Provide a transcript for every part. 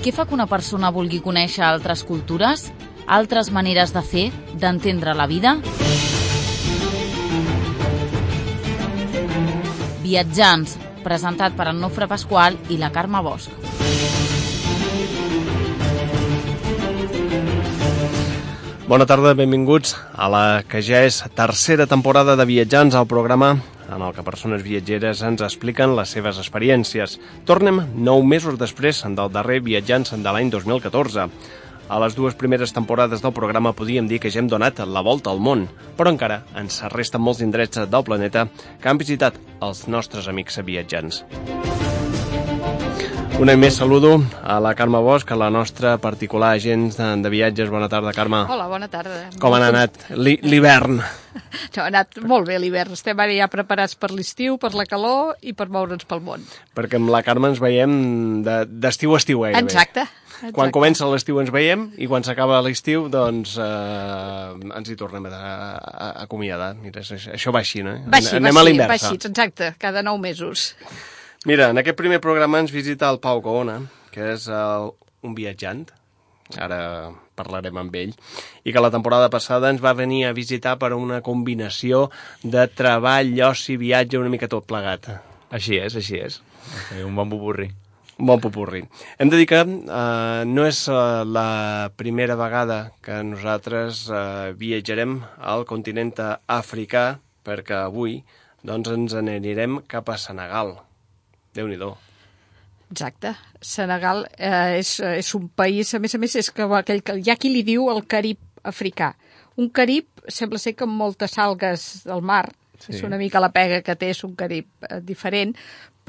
Què fa que una persona vulgui conèixer altres cultures, altres maneres de fer, d'entendre la vida? Viatjants, presentat per en Nofre Pasqual i la Carme Bosch. Bona tarda, benvinguts a la que ja és tercera temporada de Viatjants al programa en el que persones viatgeres ens expliquen les seves experiències. Tornem nou mesos després del darrer Viatjants de l'any 2014. A les dues primeres temporades del programa podíem dir que ja hem donat la volta al món, però encara ens resten molts indrets del planeta que han visitat els nostres amics viatjants. Un any més saludo a la Carme Bosch, a la nostra particular agent de, de viatges. Bona tarda, Carme. Hola, bona tarda. Com han anat l'hivern? No, ha anat molt bé l'hivern. Estem ara ja preparats per l'estiu, per la calor i per moure'ns pel món. Perquè amb la Carme ens veiem d'estiu a estiu gairebé. Exacte. Exacte. Quan comença l'estiu ens veiem i quan s'acaba l'estiu doncs eh, ens hi tornem a, a, a acomiadar. Mira, això, va així, no? Va així, Anem va a així, l'inversa. va així, exacte, cada nou mesos. Mira, en aquest primer programa ens visita el Pau Coona, que és el, un viatjant, ara parlarem amb ell, i que la temporada passada ens va venir a visitar per una combinació de treball, oci, viatge, una mica tot plegat. Així és, així és. Un bon buburri. Un bon popurri. Hem de dir que eh, no és eh, la primera vegada que nosaltres eh, viatjarem al continent africà, perquè avui doncs, ens n'anirem cap a Senegal. Déu-n'hi-do. Exacte. Senegal eh, és, és un país, a més a més, és que aquell, hi ha qui li diu el Carib africà. Un Carib sembla ser que amb moltes algues del mar, sí. és una mica la pega que té, és un Carib eh, diferent,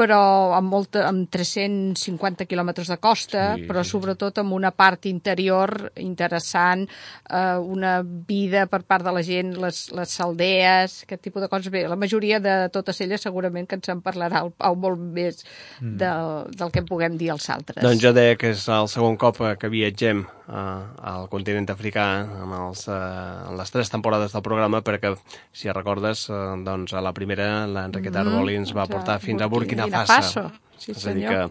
però amb, molta, amb 350 quilòmetres de costa, sí, però sobretot amb una part interior interessant, eh, una vida per part de la gent, les, les aldees, aquest tipus de coses. Bé, la majoria de totes elles segurament que ens en parlarà el Pau molt més mm. del, del que puguem dir els altres. Doncs jo deia que és el segon cop que viatgem eh, al continent africà en, els, eh, en les tres temporades del programa perquè, si recordes, eh, doncs a la primera l'Enriqueta mm, Arboli ens va portar fins a Burkina Faso. Sí, és a dir que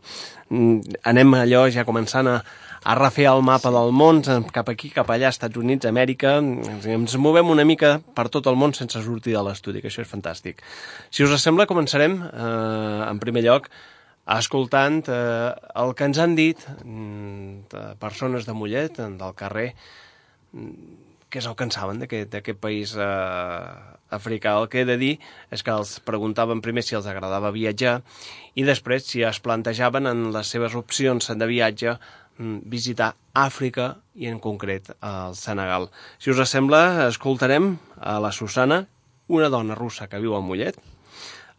mm, anem allò ja començant a, a refer el mapa del món, cap aquí, cap allà, Estats Units, Amèrica, ens movem una mica per tot el món sense sortir de l'estudi, que això és fantàstic. Si us sembla, començarem, eh, en primer lloc, escoltant eh, el que ens han dit mm, de persones de Mollet, del carrer, mm, què és el que en saben d'aquest país eh, africà. El que he de dir és que els preguntaven primer si els agradava viatjar i després si es plantejaven en les seves opcions de viatge visitar Àfrica i en concret el Senegal. Si us sembla, escoltarem a la Susana, una dona russa que viu a Mollet,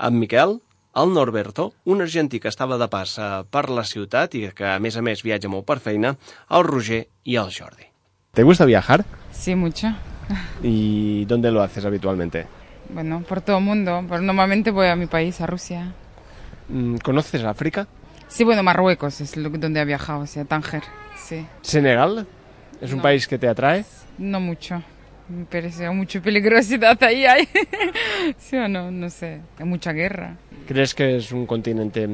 en Miquel, el Norberto, un argentí que estava de pas per la ciutat i que, a més a més, viatja molt per feina, el Roger i el Jordi. ¿Te gusta viajar? Sí, mucho. ¿Y dónde lo haces habitualmente? Bueno, por todo el mundo, pero normalmente voy a mi país, a Rusia. ¿Conoces África? Sí, bueno, Marruecos es donde he viajado, o sea, Tánger, sí. ¿Senegal? ¿Es un país que te atrae? No mucho. Me parece mucha peligrosidad ahí hay. sí o no, no sé. Hay mucha guerra. ¿Crees que es un continente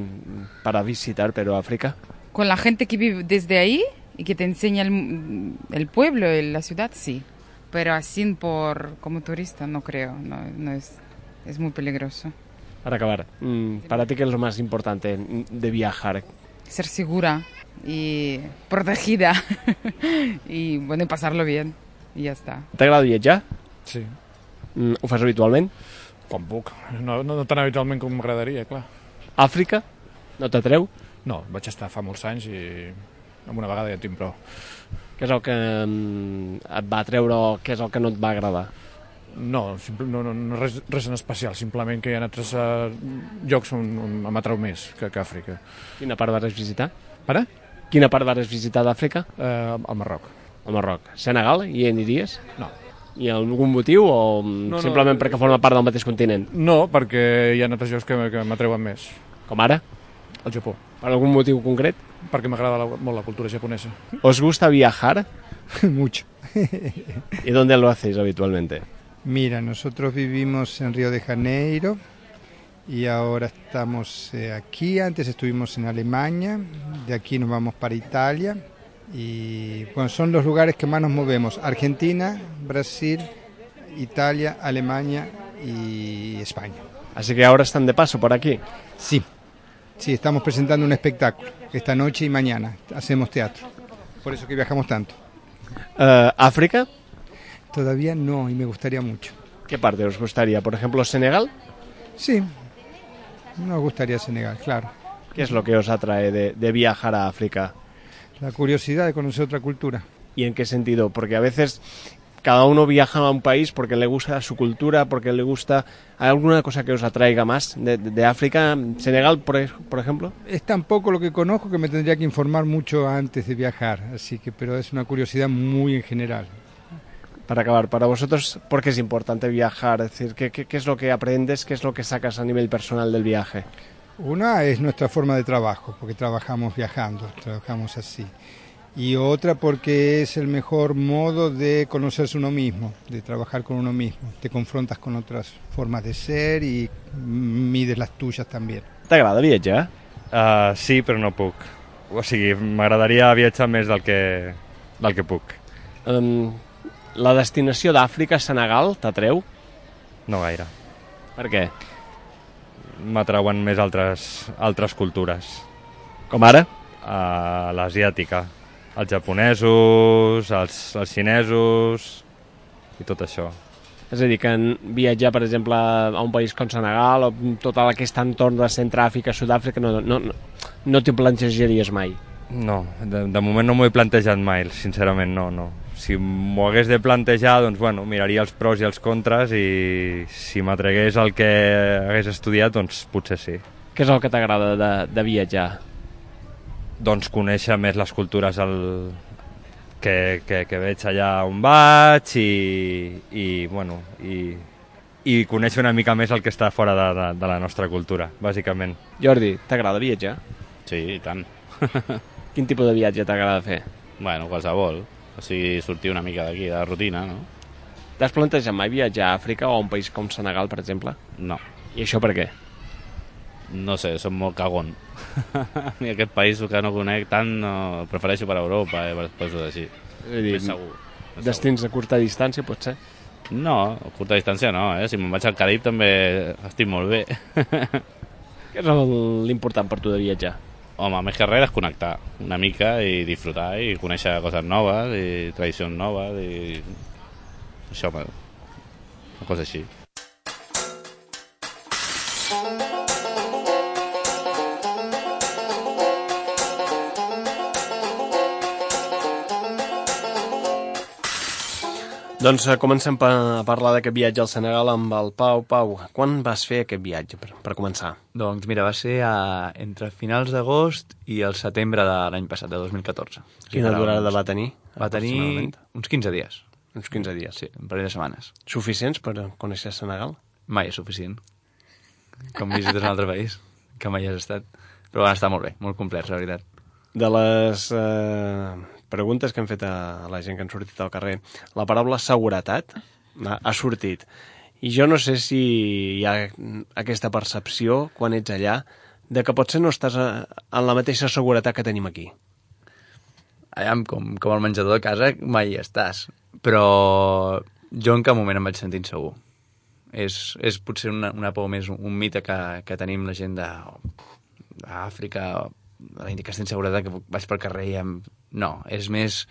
para visitar, pero África? Con la gente que vive desde ahí y que te enseña el, el pueblo, la ciudad, sí. Pero así por como turista no creo, no, no es, es muy peligroso. Para acabar, mm, para ti, ¿qué es lo más importante de viajar? Ser segura y protegida y bueno, y pasarlo bien y ya está. T'agrada viatjar? Sí, Mm, Ho fas habitualment? com puc. No, no, no tan habitualment com m'agradaria, clar. Àfrica? No t'atreu? No, vaig estar fa molts anys i amb una vegada ja tinc prou. Què és el que mm, et va treure o què és el que no et va agradar? No, no, no, no res, res en especial, simplement que hi ha altres uh, llocs on, on m'atrau més que, que Àfrica. Quina part vas visitar? Ara? Quina part vas visitar d'Àfrica? Eh, al Marroc. Al Marroc. Senegal? Hi aniries? No. Hi ha algun motiu o no, No, no, simplement eh, perquè forma part del mateix continent? No, perquè hi ha altres llocs que, que m'atreuen més. Com ara? El Japó, Per algun motiu concret? perquè m'agrada la- molt la cultura japonesa. ¿Os gusta viajar? Mucho. ¿Y dónde lo hacéis habitualmente? Mira, nosotros vivimos en Río de Janeiro y ahora estamos eh, aquí. Antes estuvimos en Alemania, de aquí nos vamos para Italia y bueno, son los lugares que más nos movemos. Argentina, Brasil, Italia, Alemania y España. Así que ahora están de paso por aquí. Sí, sí, estamos presentando un espectáculo esta noche y mañana. Hacemos teatro. Por eso que viajamos tanto. Eh, ¿África? Todavía no, y me gustaría mucho. ¿Qué parte os gustaría? Por ejemplo, Senegal. Sí, nos gustaría Senegal, claro. ¿Qué es lo que os atrae de, de viajar a África? La curiosidad de conocer otra cultura. ¿Y en qué sentido? Porque a veces cada uno viaja a un país porque le gusta su cultura, porque le gusta... ¿Hay alguna cosa que os atraiga más de, de- de África? ¿Senegal, por, ej- por ejemplo? Es tan poco lo que conozco que me tendría que informar mucho antes de viajar, así que, pero es una curiosidad muy en general. Para acabar, para vosotros, ¿por qué es importante viajar? Es decir, ¿qué, qué, qué es lo que aprendes? ¿Qué es lo que sacas a nivel personal del viaje? Una es nuestra forma de trabajo, porque trabajamos viajando, trabajamos así. Y otra porque es el mejor modo de conocerse uno mismo, de trabajar con uno mismo. Te confrontas con otras formas de ser y mides las tuyas también. T'agrada viatjar? Uh, sí, però no puc. O sigui, m'agradaria viatjar més del que, del que puc. Um, la destinació d'Àfrica, Senegal, t'atreu? No gaire. Per què? M'atrauen més altres, altres cultures. Com ara? Uh, L'asiàtica. Els japonesos, els, els xinesos i tot això. És a dir, que viatjar, per exemple, a un país com Senegal o tot aquest entorn de Centràfrica, Sud-àfrica, no, no, no, no t'ho plantejaries mai. No, de, de moment no m'ho he plantejat mai, sincerament, no, no. Si m'ho hagués de plantejar, doncs, bueno, miraria els pros i els contres i si m'atregués el que hagués estudiat, doncs potser sí. Què és el que t'agrada de, de viatjar? Doncs conèixer més les cultures el... que, que, que veig allà on vaig i, i bueno, i, i conèixer una mica més el que està fora de, de, de la nostra cultura, bàsicament. Jordi, t'agrada viatjar? Sí, i tant. Quin tipus de viatge t'agrada fer? bueno, qualsevol. O sigui, sortir una mica d'aquí, de la rutina, no? T'has plantejat mai viatjar a Àfrica o a un país com Senegal, per exemple? No. I això per què? No sé, som molt cagón. a mi aquest país que no conec tant, no, prefereixo per Europa i per coses així. És a dir, Més segur. Més Destins a curta distància, potser? segur. No, a curta distància no, eh? Si me'n vaig al Carib també estic molt bé. Què és l'important per tu de viatjar? Home, més que res, desconnectar una mica i disfrutar i conèixer coses noves i tradicions noves i... Això, una cosa així. Doncs eh, comencem pa- a parlar d'aquest viatge al Senegal amb el Pau. Pau, quan vas fer aquest viatge, per, per començar? Doncs mira, va ser a, entre finals d'agost i el setembre de l'any passat, de 2014. Quina Farà durada va tenir? Va tenir uns 15 dies. Uns 15 dies. Sí, un parell de setmanes. Suficients per conèixer Senegal? Mai és suficient. Com visites un altre país, que mai has estat. Però van estar molt bé, molt complets, la veritat. De les eh, preguntes que hem fet a la gent que han sortit al carrer, la paraula seguretat ha, ha sortit. I jo no sé si hi ha aquesta percepció, quan ets allà, de que potser no estàs a, en la mateixa seguretat que tenim aquí. Allà, com, com al menjador de casa, mai estàs. Però jo en cap moment em vaig sentir insegur. És, és potser una, una por més, un, un mite que, que tenim la gent d'Àfrica, la indicació d'inseguretat que vaig pel carrer i em... No, és més...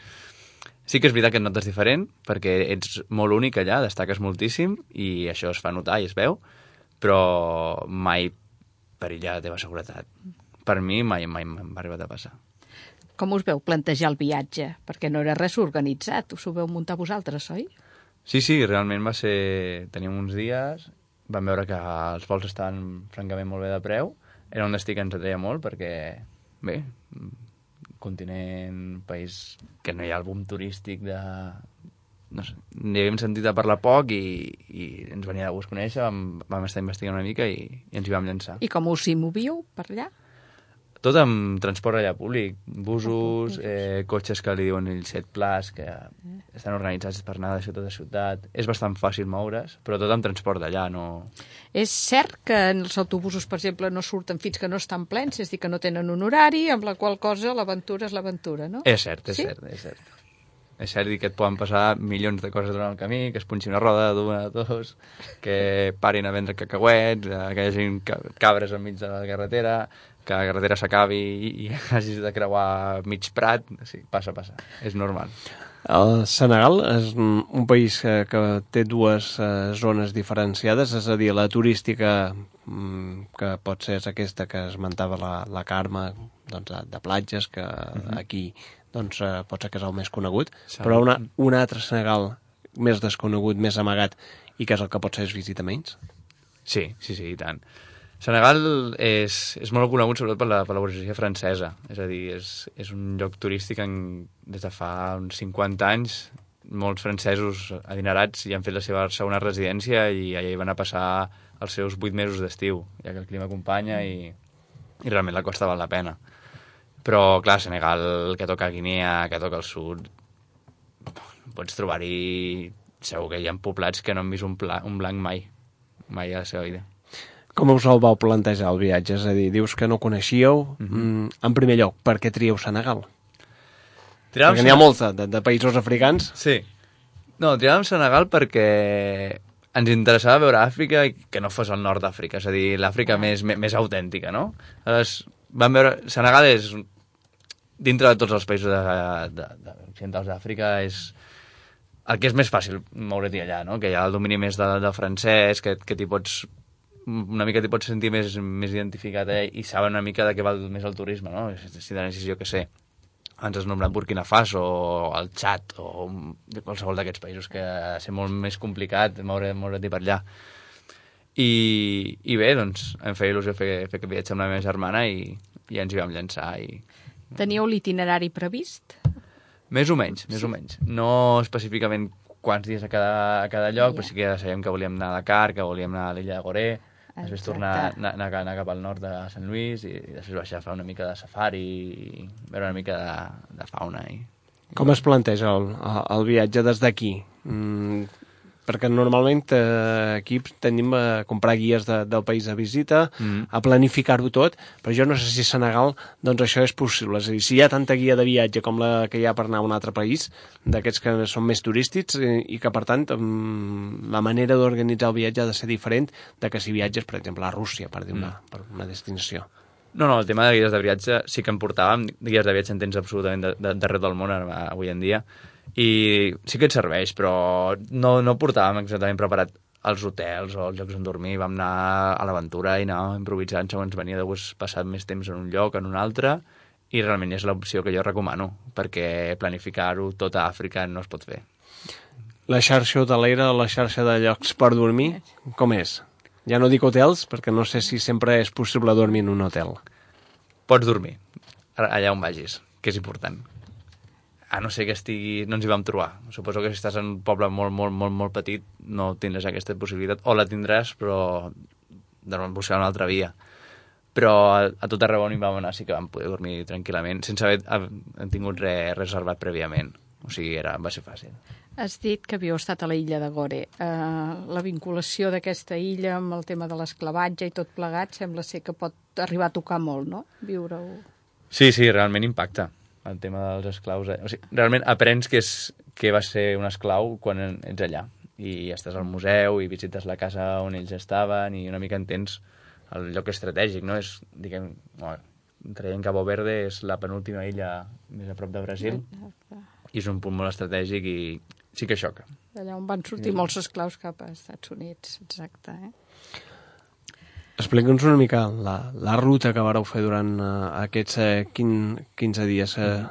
Sí que és veritat que et notes diferent, perquè ets molt únic allà, destaques moltíssim, i això es fa notar i es veu, però mai perilla la teva seguretat. Per mi mai, mai m'ha arribat a passar. Com us veu plantejar el viatge? Perquè no era res organitzat, us ho veu muntar vosaltres, oi? Sí, sí, realment va ser... Teníem uns dies, vam veure que els vols estaven francament molt bé de preu, era un destí que ens atreia molt perquè, bé, continent, país que no hi ha el boom turístic de... No sé, n'hi havíem sentit a parlar poc i, i ens venia de gust conèixer, vam, vam estar investigant una mica i, i ens hi vam llançar. I com us hi movíeu per allà? Tot amb transport allà públic, busos, eh, cotxes que li diuen ells set plats, que estan organitzats per anar de ciutat a ciutat. És bastant fàcil moure's, però tot amb transport d'allà, no... És cert que en els autobusos, per exemple, no surten fins que no estan plens, és dir, que no tenen un horari, amb la qual cosa l'aventura és l'aventura, no? És cert, és Sí? cert, és cert. És cert que et poden passar milions de coses durant el camí, que es punxi una roda d'una a dos, que parin a vendre cacauets, eh, que hi hagi ca- cabres enmig de la carretera, que la carretera s'acabi i, i hagis de creuar mig prat. Sí, passa, passa. És normal. El Senegal és un país que, que té dues eh, zones diferenciades, és a dir, la turística mm, que pot ser és aquesta que esmentava la, la Carme, doncs, de, de platges, que aquí doncs, eh, pot ser que és el més conegut, Sí. però una, un altre Senegal més desconegut, més amagat, i que és el que potser es visita menys? Sí, sí, sí, i tant. Senegal és, és molt conegut sobretot per la, per la burgesia francesa, és a dir, és, és un lloc turístic en, des de fa uns 50 anys, molts francesos adinerats hi han fet la seva segona residència i allà hi van a passar els seus 8 mesos d'estiu, ja que el clima acompanya i, i realment la costa val la pena. Però, clar, Senegal, que toca Guinea, que toca el sud, pots trobar-hi... Segur que hi ha poblats que no han vist un, pla, un blanc mai, mai a la seva vida. Com us el vau plantejar el viatge? És a dir, dius que no coneixíeu. Mm En primer lloc, per què trieu Senegal? Tiràvem Perquè n'hi ha molts de, de, de països africans. Sí. No, tiràvem Senegal perquè ens interessava veure Àfrica i que no fos el nord d'Àfrica, és a dir, l'Àfrica més, més, més autèntica, no? Aleshores, vam veure... Senegal és, dintre de tots els països de, de, de, occidentals d'Àfrica, és el que és més fàcil moure't allà, no? Que hi ha el domini més de, del francès, que, que t'hi pots una mica t'hi pots sentir més, més identificat eh? i saben una mica de què va més el turisme, no? Si si tens, jo que sé, ens has nombrat Burkina Faso o el Txad o de qualsevol d'aquests països que ha de ser molt més complicat moure, moure-t'hi per allà. I, I bé, doncs, em feia il·lusió fer, fer aquest viatge amb la meva germana i, i ens hi vam llançar. I... Teníeu l'itinerari previst? Més o menys, més o menys. No específicament quants dies a cada, a cada lloc, però sí que ja sabíem que volíem anar a Dakar, que volíem anar a l'illa de Goré, després Exacte. tornar anar, anar, anar cap al nord de Sant Lluís i, i després baixar a fer una mica de safari i veure una mica de, de fauna. I... Com es planteja el, el viatge des d'aquí? Mm, perquè normalment eh, aquí tenim a comprar guies de, del país de visita, Mm. a planificar-ho tot, però jo no sé si a Senegal doncs això és possible. És a dir, si hi ha tanta guia de viatge com la que hi ha per anar a un altre país, d'aquests que són més turístics, i, i que per tant mm, la manera d'organitzar el viatge ha de ser diferent de que si viatges, per exemple, a Rússia, per dir una, per una destinació. No, no, el tema de guies de viatge sí que en portàvem, guies de viatge en tens absolutament de- de- d'arreu del món avui en dia, i sí que et serveix, però no, no portàvem exactament preparat els hotels o els llocs on dormir, vam anar a l'aventura i anar improvisant segons venia de gust passar més temps en un lloc, en un altre, i realment és l'opció que jo recomano, perquè planificar-ho tot a Àfrica no es pot fer. La xarxa hotelera, la xarxa de llocs per dormir, com és? Ja no dic hotels, perquè no sé si sempre és possible dormir en un hotel. Pots dormir allà on vagis, que és important. A no ser que estigui... No ens hi vam trobar. Suposo que si estàs en un poble molt, molt, molt, molt petit no tindràs aquesta possibilitat. O la tindràs, però de buscar una altra via. Però a, a tot arreu on hi vam anar sí que vam poder dormir tranquil·lament, sense haver, haver tingut res reservat prèviament. O sigui, era, va ser fàcil. Has dit que havíeu estat a la illa de Gore. Uh, la vinculació d'aquesta illa amb el tema de l'esclavatge i tot plegat sembla ser que pot arribar a tocar molt, no? Viure-ho. Sí, sí, realment impacta el tema dels esclaus. Eh? O sigui, realment aprens que, és, que va ser un esclau quan ets allà i estàs al museu i visites la casa on ells estaven i una mica entens el lloc estratègic, no? És, diguem, no, traient Cabo Verde és la penúltima illa més a prop de Brasil i és un punt molt estratègic i sí que xoca. Allà on van sortir molts esclaus cap a Estats Units, exacte. Eh? Explica'ns una mica la, la ruta que vareu fer durant uh, aquests uh, quin, 15 dies. Uh,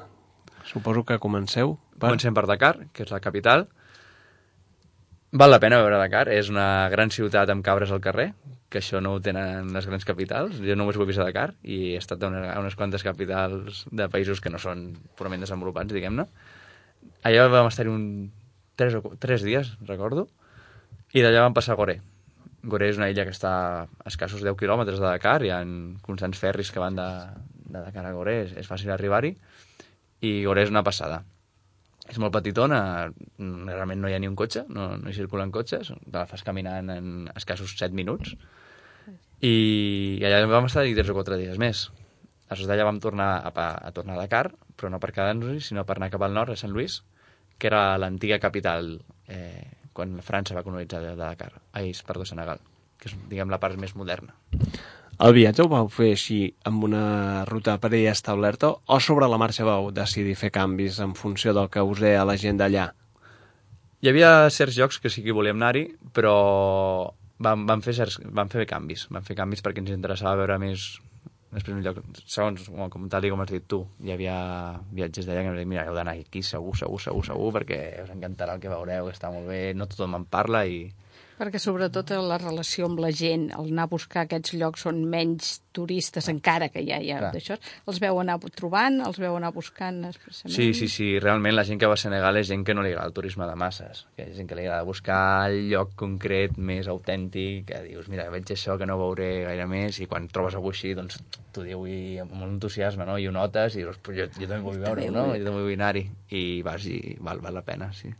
suposo que comenceu per... Comencem per Dakar, que és la capital. Val la pena veure Dakar, és una gran ciutat amb cabres al carrer, que això no ho tenen les grans capitals. Jo només ho he vist a Dakar i he estat a, una, a unes quantes capitals de països que no són purament desenvolupats, diguem-ne. Allà vam estar-hi un... Tres, o, tres dies, recordo, i d'allà vam passar a Goré. Goré és una illa que està a escassos 10 quilòmetres de Dakar, hi ha constants ferris que van de, de Dakar a Goré és, és fàcil arribar-hi, i Goré és una passada. És molt petitona, realment no hi ha ni un cotxe, no, no hi circulen cotxes, te la fas caminant en escassos 7 minuts, i, i allà vam estar 3 o 4 dies més. Aleshores d'allà vam tornar a, a, a tornar a Dakar, però no per quedar-nos-hi, sinó per anar cap al nord, a Sant Lluís, que era l'antiga capital eh, quan França va colonitzar de, de Dakar, ai, perdó, Senegal, que és, diguem, la part més moderna. El viatge ho vau fer així amb una ruta per ella establerta o sobre la marxa vau decidir fer canvis en funció del que us deia la gent d'allà? Hi havia certs llocs que sí que volíem anar-hi, però vam, vam, fer certs, vam fer canvis. Vam fer canvis perquè ens interessava veure més... Després, un lloc, segons, com tal i com has dit tu, hi havia viatges d'allà que em deien, mira, heu d'anar aquí segur, segur, segur, segur, perquè us encantarà el que veureu, que està molt bé, no tothom en parla i... Perquè sobretot la relació amb la gent, el anar a buscar aquests llocs on menys turistes, encara que ja hi ha Clar. d'això, els veu anar trobant, els veu anar buscant expressament. Sí, sí, sí, realment la gent que va a Senegal és gent que no li agrada el turisme de masses, que és gent que li agrada buscar el lloc concret més autèntic, que dius, mira, veig això que no veuré gaire més, i quan trobes algú així, doncs t'ho diu i amb molt entusiasme, no? I ho notes, i dius, jo, jo també vull veure-ho, no? Jo també vull anar-hi, i vas i val, val la pena, sí.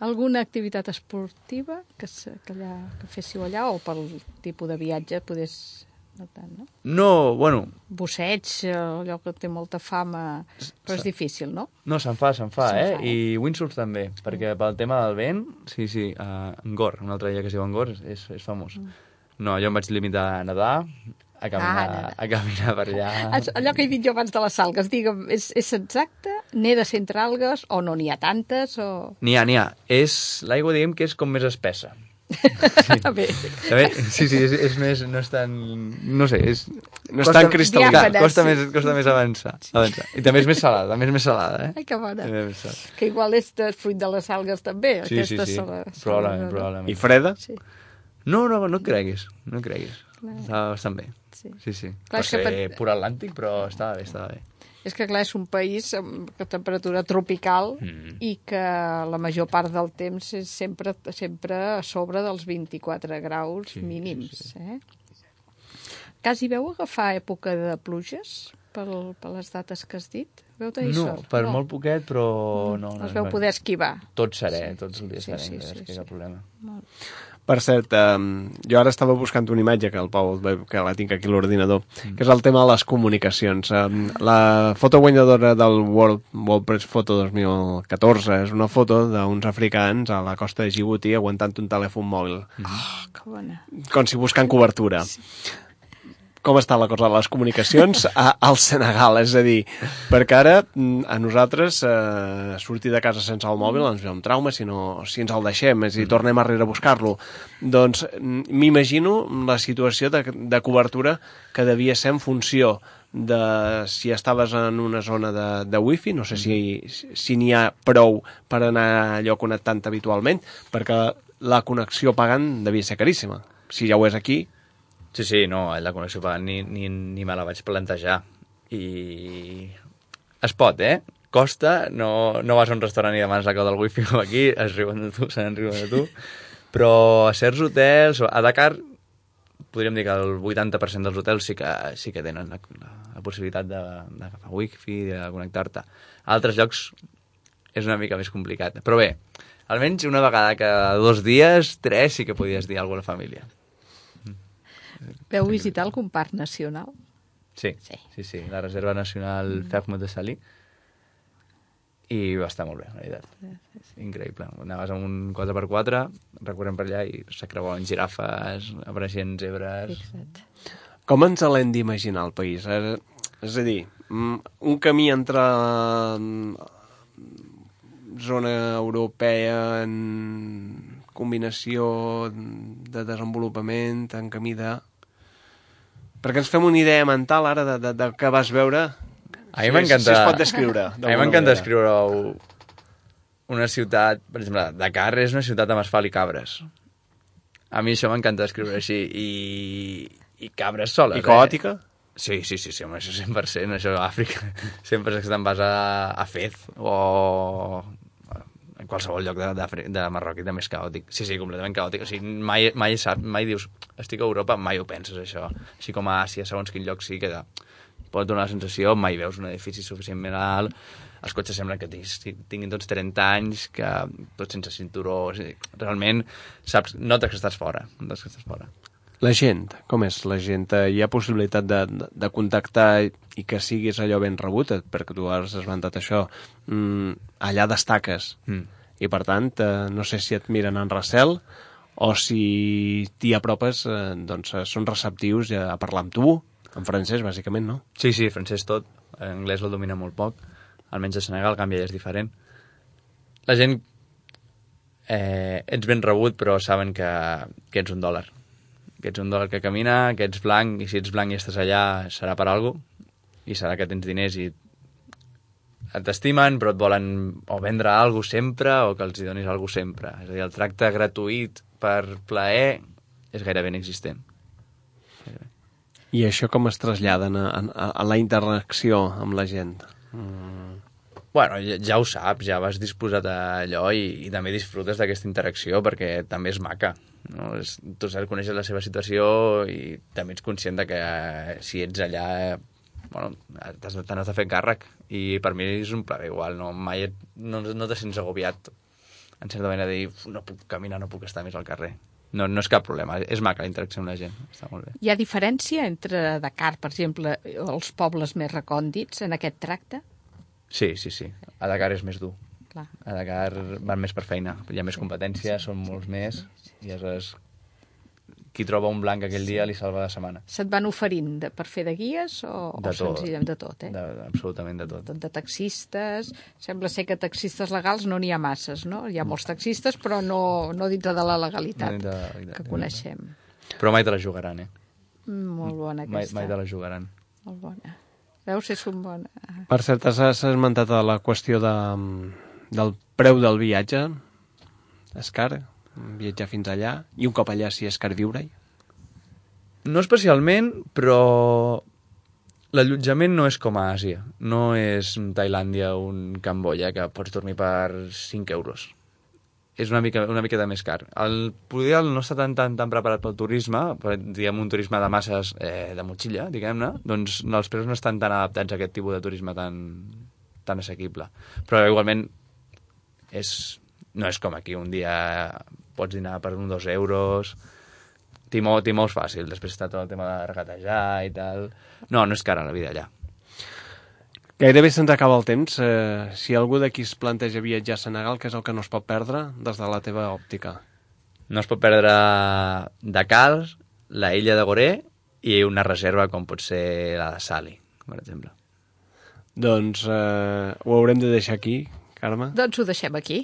Alguna activitat esportiva que, se- que, allà, que féssiu allà o pel tipus de viatge podés no tant, no? No, bueno, Busseig, eh, allò que té molta fama, però és difícil, no? No, se'n fa, se'n fa, Se'n eh? fa, eh? I windsurf també, perquè pel tema del vent, sí, sí, uh, Angor, un altre illa que es diu Angor, és, és, és famós. No, jo em vaig limitar a nedar, a caminar, Mm. nedar. a caminar per allà. Ah, Allò que he dit jo abans de les algues, digue'm, és, és exacte? N'he de ser entre algues o no n'hi ha tantes? O... N'hi ha, n'hi ha. És, l'aigua diguem que és com més espessa. Bé, També, sí, sí, és, és més, no és tan... No sé, és... No és tan cristal·lina. Clar, Diàfana, costa, sí. més, costa més avançar, avançar. I també és més salada, també és més salada, eh? ai, que bona. També és més salada. Que igual és de fruit de les algues també, Sí, sí, sí, sola- probablement, probablement. I freda? Sí, No, no, no et creguis, no et creguis. Està bastant bé. Sí. Sí, sí. Clar, que ser per- pur atlàntic, però estava bé, estava bé. És que, clar, és un país amb temperatura tropical Mm. i que la major part del temps és sempre, sempre a sobre dels 24 graus Sí, mínims. sí, Eh? Quasi veu agafar època de pluges pel, per les dates que has dit? Veu tenir No, sort? per no. molt poquet, però no. no Els veu poder esquivar. Tot serè, tots els dies Sí, serè, sí, sí, sí, sí, sí. sí, cap problema. Per cert, um, jo ara estava buscant una imatge que el Pau, que la tinc aquí a l'ordinador, que és el tema de les comunicacions. Um, la foto guanyadora del World WordPress Photo 2014 és una foto d'uns africans a la costa de Djibouti aguantant un telèfon mòbil, Oh, que bona. com si buscant cobertura. Com està la cosa de les comunicacions a, al Senegal? És a dir, perquè ara mm, a nosaltres eh, sortir de casa sense el mòbil ens ve un trauma si, no, si ens el deixem, és a dir, tornem arrere a buscar-lo. Doncs mm, m'imagino la situació de, de cobertura que devia ser en funció de si estaves en una zona de, de wifi, no sé si, si n'hi ha prou per anar allò connectant habitualment, perquè la connexió pagant devia ser caríssima. Si ja ho és aquí, Sí, sí, no, la connexió pagant ni, ni, ni me la vaig plantejar. I es pot, eh? Costa, no, no vas a un restaurant i demanes la clau del wifi com aquí, es riuen de tu, se n'enriuen de tu. Però a certs hotels, a Dakar, podríem dir que el 80% dels hotels sí que, sí que tenen la, la, la possibilitat d'agafar wifi, de connectar-te. A altres llocs és una mica més complicat. Però bé, almenys una vegada cada dos dies, tres, sí que podies dir alguna a la família. Veu visitar algun parc nacional? Sí, Sí. sí, sí, la Reserva Nacional mm. Fermo de Salí. I va estar molt bé, la veritat. Increïble. Anaves amb un 4x4, recorrem per allà i s'acreuen girafes, apareixien zebres... Fixa't. Com ens l'hem d'imaginar el país? Eh, És a dir, mm, un camí entre mm, zona europea en combinació de desenvolupament, en camí de... Perquè ens fem una idea mental ara de, de, de què vas veure. A mi Si- m'encanta... Si es pot descriure. A mi m'encanta descriure una ciutat... Per exemple, Dakar és una ciutat amb asfalt i cabres. A mi això m'encanta descriure així. I, i cabres soles, I caòtica? Eh? Sí, sí, sí, sí, home, això 100%, això a Àfrica sempre te'n vas a, a Fez o qualsevol lloc de, de, de Marroc i també és caòtic. Sí, sí, completament caòtic. O sigui, mai, mai, sap, mai dius, estic a Europa, mai ho penses, això. Així com a Àsia, segons quin lloc sí, queda pot donar la sensació, mai veus un edifici suficientment alt, els cotxes semblen que tinguin, tots 30 anys, que tots sense cinturó, o sigui, realment saps, notes que estàs fora, notes que estàs fora. La gent, com és la gent? Hi ha possibilitat de, de, de contactar i que siguis allò ben rebut, perquè tu has esmentat això. Mm, allà destaques. Mm. I per tant, eh, no sé si et miren en recel o si t'hi apropes, eh, doncs eh, són receptius a parlar amb tu, en francès, bàsicament, no? Sí, sí, francès tot. En anglès el domina molt poc. Almenys a Senegal, el canvi és diferent. La gent eh, ets ben rebut, però saben que, que ets un dòlar. Que ets un dòlar que camina, que ets blanc, i si ets blanc i estàs allà serà per alguna i serà que tens diners i t'estimen, però et volen o vendre alguna cosa sempre o que els hi donis alguna cosa sempre. És a dir, el tracte gratuït per plaer és gairebé inexistent. I això com es traslladen a, a, a la interacció amb la gent? Bueno, ja, ja ho saps, ja vas disposat a allò i, i també disfrutes d'aquesta interacció perquè també és maca. No? És, tu saps, coneixes la seva situació i també ets conscient de que eh, si ets allà bueno, t'has de, te n'has de fer càrrec i per mi és un plaer igual, no, mai et, no, no te sents agobiat en certa manera de dir, "Uf, no puc caminar, no puc estar més al carrer. No, no és cap problema, és maca la interacció amb la gent, està molt bé. Hi ha diferència entre Dakar, per exemple, els pobles més recòndits en aquest tracte? Sí, sí, sí. A Dakar és més dur. Clar. A Dakar van més per feina. Hi ha més competència, són molts més, i aleshores qui troba un blanc aquell dia li salva la setmana. Se't van oferint de, per fer de guies o, De o tot. senzillament de tot, eh? De, absolutament de tot. De, de taxistes, sembla ser que taxistes legals no n'hi ha masses, no? Hi ha molts taxistes, però no, no dintre de la legalitat No de la legalitat, que coneixem. Però mai te la jugaran, eh? Mm, Molt bona Mai, aquesta. mai te la jugaran. Molt bona. Veus, és un bon... Per cert, has esmentat la qüestió de, del preu del viatge. És car viatjar fins allà i un cop allà si és car viure-hi. No especialment, però l'allotjament no és com a Àsia. No és Tailàndia o un Camboya que pots dormir per 5 euros. És una mica, una miqueta més car. El poder no està tan, tan, tan preparat pel turisme, per, diguem un turisme de masses eh, de motxilla, diguem-ne, doncs els preus no estan tan adaptats a aquest tipus de turisme tan, tan assequible. Però igualment és, no és com aquí, un dia pots dinar per un dos euros, Timó, Timó és fàcil, després està tot el tema de regatejar i tal. No, no és cara la vida allà. Gairebé se'ns acaba el temps. Eh, si algú d'aquí es planteja viatjar a Senegal, què és el que no es pot perdre des de la teva òptica? No es pot perdre Dakar, la illa de Goré i una reserva com pot ser la de Sali, per exemple. Doncs eh, ho haurem de deixar aquí, Carme. Doncs ho deixem aquí.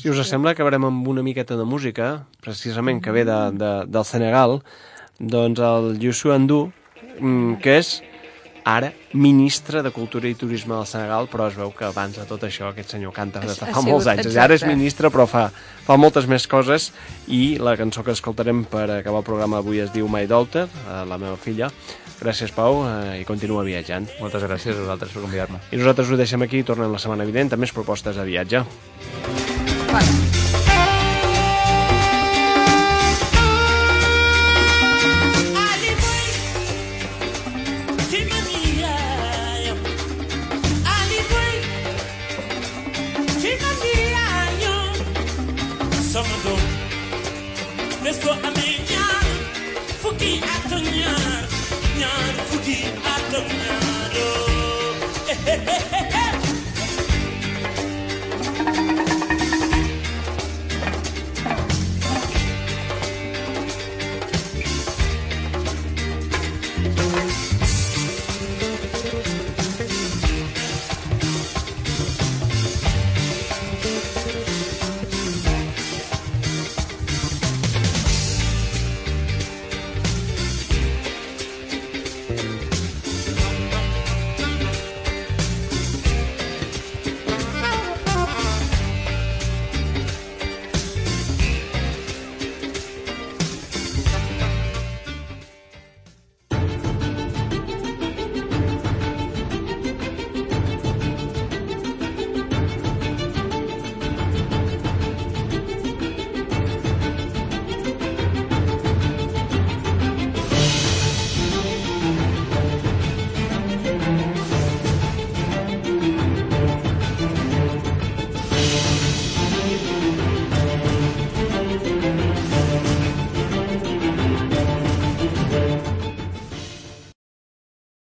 Si us sembla, acabarem amb una miqueta de música, precisament que ve de, de, del Senegal, doncs el Youssou Andou, mm, que és ara ministre de Cultura i Turisme del Senegal, però es veu que abans de tot això aquest senyor canta des de fa sigut- molts anys. Ara és exacte. ministre, però fa, fa moltes més coses, i la cançó que escoltarem per acabar el programa avui es diu My Daughter, eh, la meva filla. Gràcies, Pau, eh, i continua viatjant. Moltes gràcies a vosaltres per convidar-me. I nosaltres ho deixem aquí i tornem la setmana vinent amb més propostes de viatge. Bés